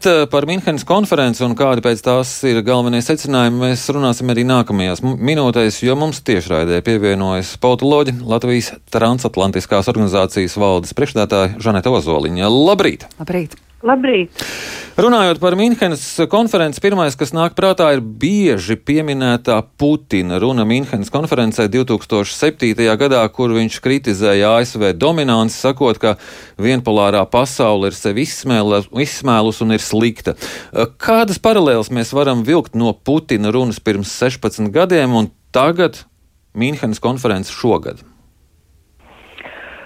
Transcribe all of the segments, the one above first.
Par Minhenes konferenci un kādi pēc tās ir galvenie secinājumi mēs runāsim arī nākamajās minūtēs, jo mums tiešraidē pievienojas politoloģi Latvijas transatlantiskās organizācijas valdes priekšstādātāja Žaneta Ozoliņa. Labrīt! Labrīt! Labrīt! Runājot par Mīnhenes konferenci, pirmais, kas nāk prātā, ir bieži pieminētā Putina runa Mīnhenes konferencē 2007. gadā, kur viņš kritizēja ASV dominanci, sakot, ka vienpolārā pasaule ir sevi izsmēlus un ir slikta. Kādas paralēlas mēs varam vilkt no Putina runas pirms 16 gadiem un tagad Mīnhenes konferences šogad?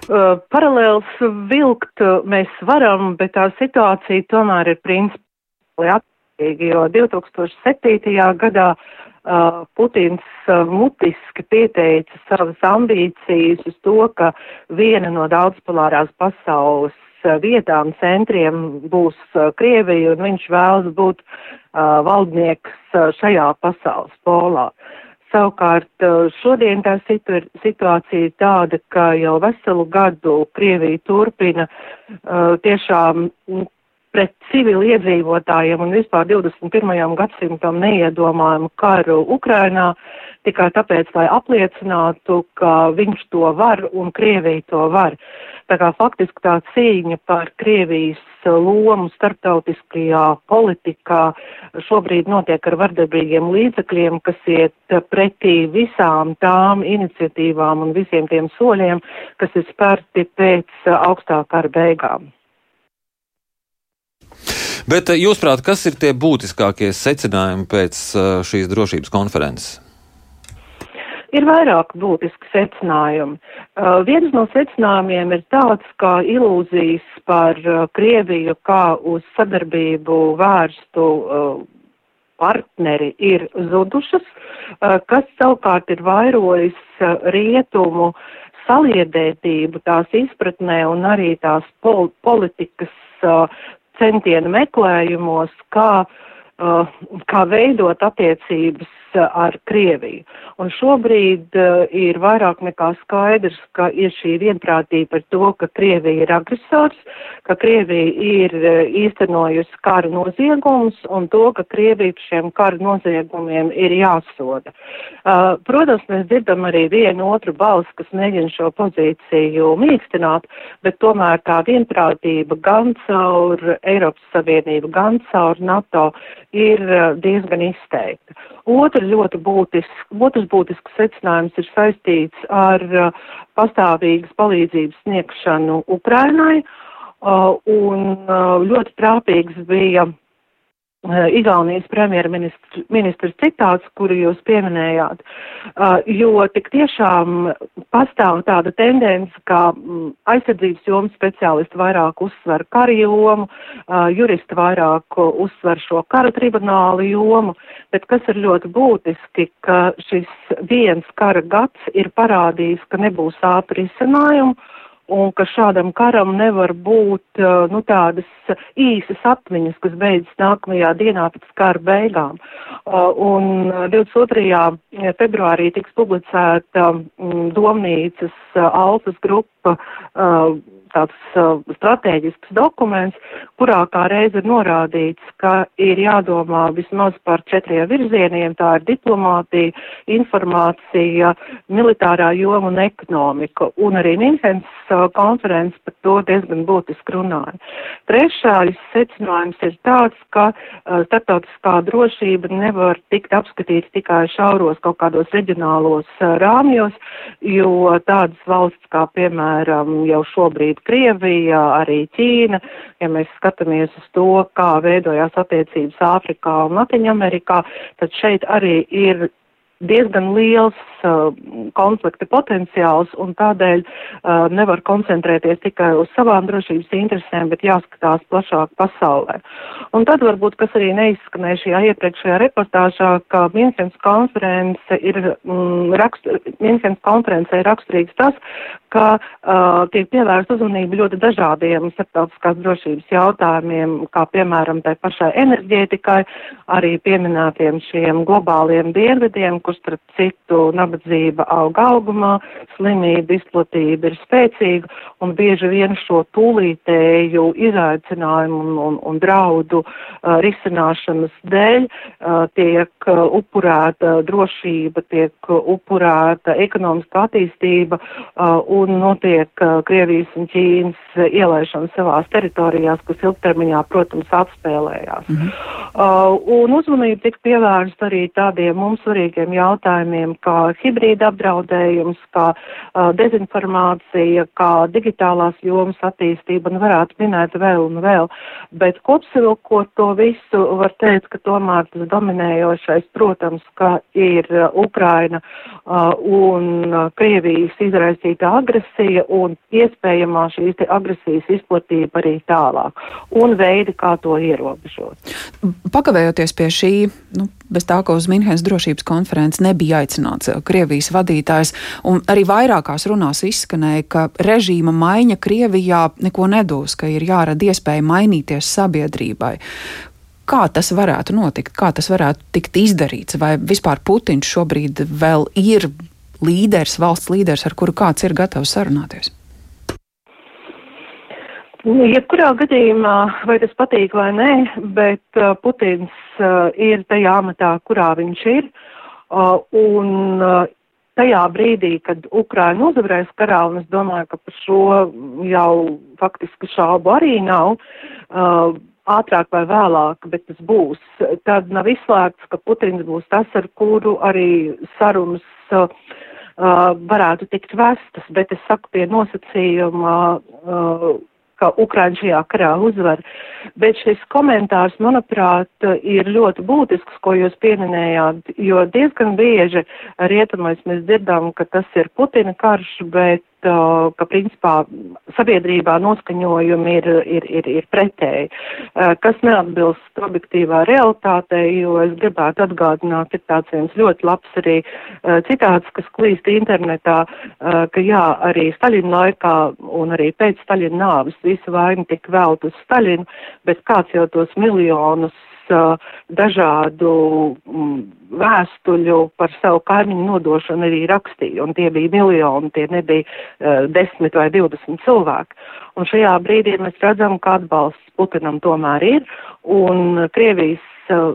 Uh, paralēls vilkt mēs varam, bet tā situācija tomēr ir principiāli atšķirīga, jo 2007. gadā uh, Putins uh, mutiski pieteica savas ambīcijas uz to, ka viena no daudzpolārās pasaules vietām, centriem būs Krievija, un viņš vēlas būt uh, valdnieks šajā pasaules polā. Uh, Savukārt šodien tā situ situācija ir tāda, ka jau veselu gadu Krievija turpina uh, tiešām pret civiliedzīvotājiem un vispār 21. gadsimtam neiedomājumu karu Ukrainā tikai tāpēc, lai apliecinātu, ka viņš to var un Krievija to var. Tā kā faktiski tā cīņa par Krievijas lomu starptautiskajā politikā šobrīd notiek ar vardarbīgiem līdzekļiem, kas iet pretī visām tām iniciatīvām un visiem tiem soļiem, kas ir spērti pēc augstā kara beigām. Bet, eh, jūsuprāt, kas ir tie būtiskākie secinājumi pēc šīs drošības konferences? Ir vairāk būtiski secinājumi. Uh, viens no secinājumiem ir tāds, ka ilūzijas par uh, Krieviju kā uz sadarbību vērstu uh, partneri ir zudušas, uh, kas savukārt ir vairojis uh, rietumu saliedētību tās izpratnē un arī tās pol politikas uh, centienu meklējumos, kā, uh, kā veidot attiecības ar Krieviju. Un šobrīd uh, ir vairāk nekā skaidrs, ka ir šī vienprātība par to, ka Krievija ir agresors, ka Krievija ir uh, īstenojusi kara noziegumus un to, ka Krievija šiem kara noziegumiem ir jāsoda. Uh, protams, mēs dzirdam arī vienu otru balsu, kas mēģina šo pozīciju mīkstināt, bet tomēr tā vienprātība gan caur Eiropas Savienību, gan caur NATO ir uh, diezgan izteikta. Otra ļoti būtisks, otrs būtisks secinājums ir saistīts ar uh, pastāvīgas palīdzības sniegšanu Ukrainai, uh, un uh, ļoti trāpīgs bija Igaunijas premjerministrs citāts, kuru jūs pieminējāt, uh, jo tik tiešām pastāv tāda tendence, ka mm, aizsardzības jomas speciālisti vairāk uzsver kara jomu, uh, juristi vairāk uzsver šo kara tribunālu jomu, bet kas ir ļoti būtiski, ka šis viens kara gads ir parādījis, ka nebūs ātri izcinājumu un ka šādam karam nevar būt uh, nu, tādas īsas atmiņas, kas beidzas nākamajā dienā pēc kara beigām. Uh, un 22. Uh, februārī tiks publicēta um, domnīcas Alfas grupa tāds uh, strateģisks dokuments, kurā kā reiz ir norādīts, ka ir jādomā vismaz par četriem virzieniem, tā ir diplomātija, informācija, militārā joma un ekonomika. Un arī Minhens uh, konferences par to diezgan būtiski runāja. Trešais secinājums ir tāds, ka uh, starptautiskā drošība nevar tikt apskatīta tikai šauros kaut kādos reģionālos uh, rāmjos, jo tādas valsts kā piemēram jau šobrīd Krievija, arī Ķīna, ja mēs skatāmies uz to, kā veidojās attiecības Āfrikā un Latviņamerikā, tad šeit arī ir diezgan liels konflikta potenciāls un tādēļ uh, nevar koncentrēties tikai uz savām drošības interesēm, bet jāskatās plašāk pasaulē. Un tad varbūt, kas arī neizskanēja šajā iepriekšējā reportāžā, ka Minhenes konference ir, mm, rakst, Minhenes konference ir raksturīgs tas, ka uh, tiek pievērsta uzmanība ļoti dažādiem starptautiskās drošības jautājumiem, kā piemēram tai pašai enerģētikai, arī pieminētiem šiem globāliem dienvidiem, kur starp citu nabadzību nabadzība aug augumā, slimība izplatība ir spēcīga un bieži vien šo tūlītēju izaicinājumu un, un, un draudu uh, risināšanas dēļ uh, tiek uh, upurēta drošība, tiek upurēta ekonomiska attīstība uh, un notiek uh, Krievijas un Ķīnas ielaišana savās teritorijās, kas ilgtermiņā, protams, apspēlējās. Mm -hmm. uh, un uzmanība tika pievērsta arī tādiem mums svarīgiem jautājumiem, kā hibrīda apdraudējums, kā uh, dezinformācija, kā digitālās jomas attīstība, un varētu minēt vēl un vēl. Bet kopsavilkot to visu, var teikt, ka tomēr tas dominējošais, protams, ka ir Ukraina uh, un Krievijas izraisīta agresija un iespējamā šīs agresijas izplatība arī tālāk un veidi, kā to ierobežot. Pakavējoties pie šī, nu, bez tā, ka uz Minhenes drošības konferences nebija aicināts Krievijas vadītājs, un arī vairākās runās izskanēja, ka režīma maiņa Krievijā neko nedos, ka ir jārada iespēja mainīties sabiedrībai. Kā tas varētu notikt, kā tas varētu tikt izdarīts, vai vispār Putins šobrīd vēl ir līderis, valsts līderis, ar kuru kāds ir gatavs sarunāties? Nu, jebkurā gadījumā, vai tas patīk vai nē, bet uh, Putins uh, ir tajā amatā, kurā viņš ir. Un tajā brīdī, kad Ukraina uzvarēs karā, un es domāju, ka par šo jau faktiski šaubu arī nav, ātrāk vai vēlāk, bet tas būs, tad nav izslēgts, ka Putins būs tas, ar kuru arī sarunas varētu tikt vestas, bet es saku pie nosacījuma. Ka Ukraina šajā karā uzvar. Bet šis komentārs, manuprāt, ir ļoti būtisks, ko jūs pieminējāt, jo diezgan bieži rietumais mēs dzirdam, ka tas ir Putina karš, bet ka principā sabiedrībā noskaņojumi ir, ir, ir, ir pretēji, kas neatbilst objektīvā realitātei, jo es gribētu atgādināt, ir tāds viens ļoti labs arī citāts, kas klīst internetā, ka jā, arī Staļina laikā un arī pēc Staļina nāvis visa vaina tika velt uz Staļinu, bet kāds jau tos miljonus dažādu mm, vēstuļu par savu kaimiņu nodošanu arī rakstīja, un tie bija miljoni, tie nebija uh, desmit vai divdesmit cilvēki. Un šajā brīdī mēs redzam, ka atbalsts Putinam tomēr ir, un Krievijas uh,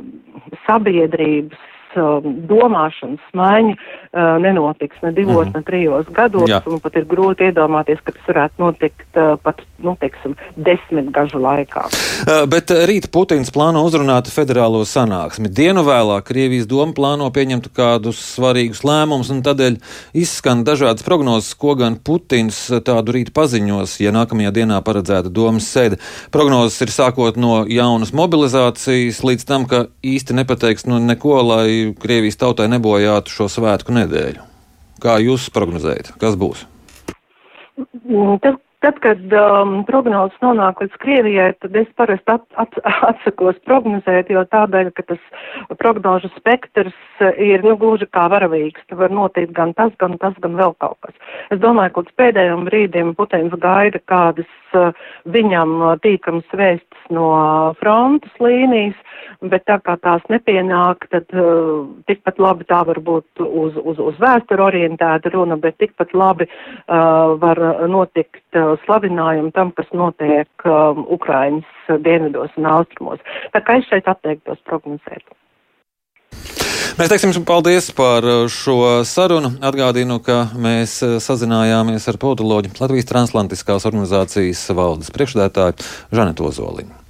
sabiedrības domāšanas maiņa uh, nenotiks ne divos, mm -hmm. ne trijos gados, Jā. un pat ir grūti iedomāties, ka tas varētu notikt uh, pat, nu, teiksim, desmit gažu laikā. Uh, bet rīt Putins plāno uzrunāt federālo sanāksmi. Dienu vēlāk Krievijas doma plāno pieņemt kādus svarīgus lēmumus, un tādēļ izskan dažādas prognozes, ko gan Putins tādu rīt paziņos, ja nākamajā dienā paredzēta domas sēde. Prognozes ir sākot no jaunas mobilizācijas līdz tam, ka īsti nepateiks nu, neko, lai Krievijas tautai nebojātu šo svētku nedēļu. Kā jūs prognozējat, kas būs? Mm, tas, Tad, kad um, prognozes nonāk līdz Krievijai, tad es parasti at, at, atsakos prognozēt, jo tādēļ, ka tas prognožu spektrs ir, nu, gluži kā varavīgs. Tur var notikt gan tas, gan tas, gan vēl kaut kas. Es domāju, ka līdz pēdējiem brīdim Putins gaida kādas uh, viņam tīkams vēstis no frontes līnijas, bet tā kā tās nepienāk, tad uh, tikpat labi tā var būt uz, uz, uz vēsturi orientēta runa, bet tikpat labi uh, var notikt uh, slavinājumu tam, kas notiek uh, Ukrainas dienvidos un austrumos. Tā kā es šeit atteiktos prognozēt. Mēs teiksim paldies par šo sarunu. Atgādinu, ka mēs sazinājāmies ar politoloģu Latvijas transatlantiskās organizācijas valdes priekšdētāju Žanetu Ozoliņu.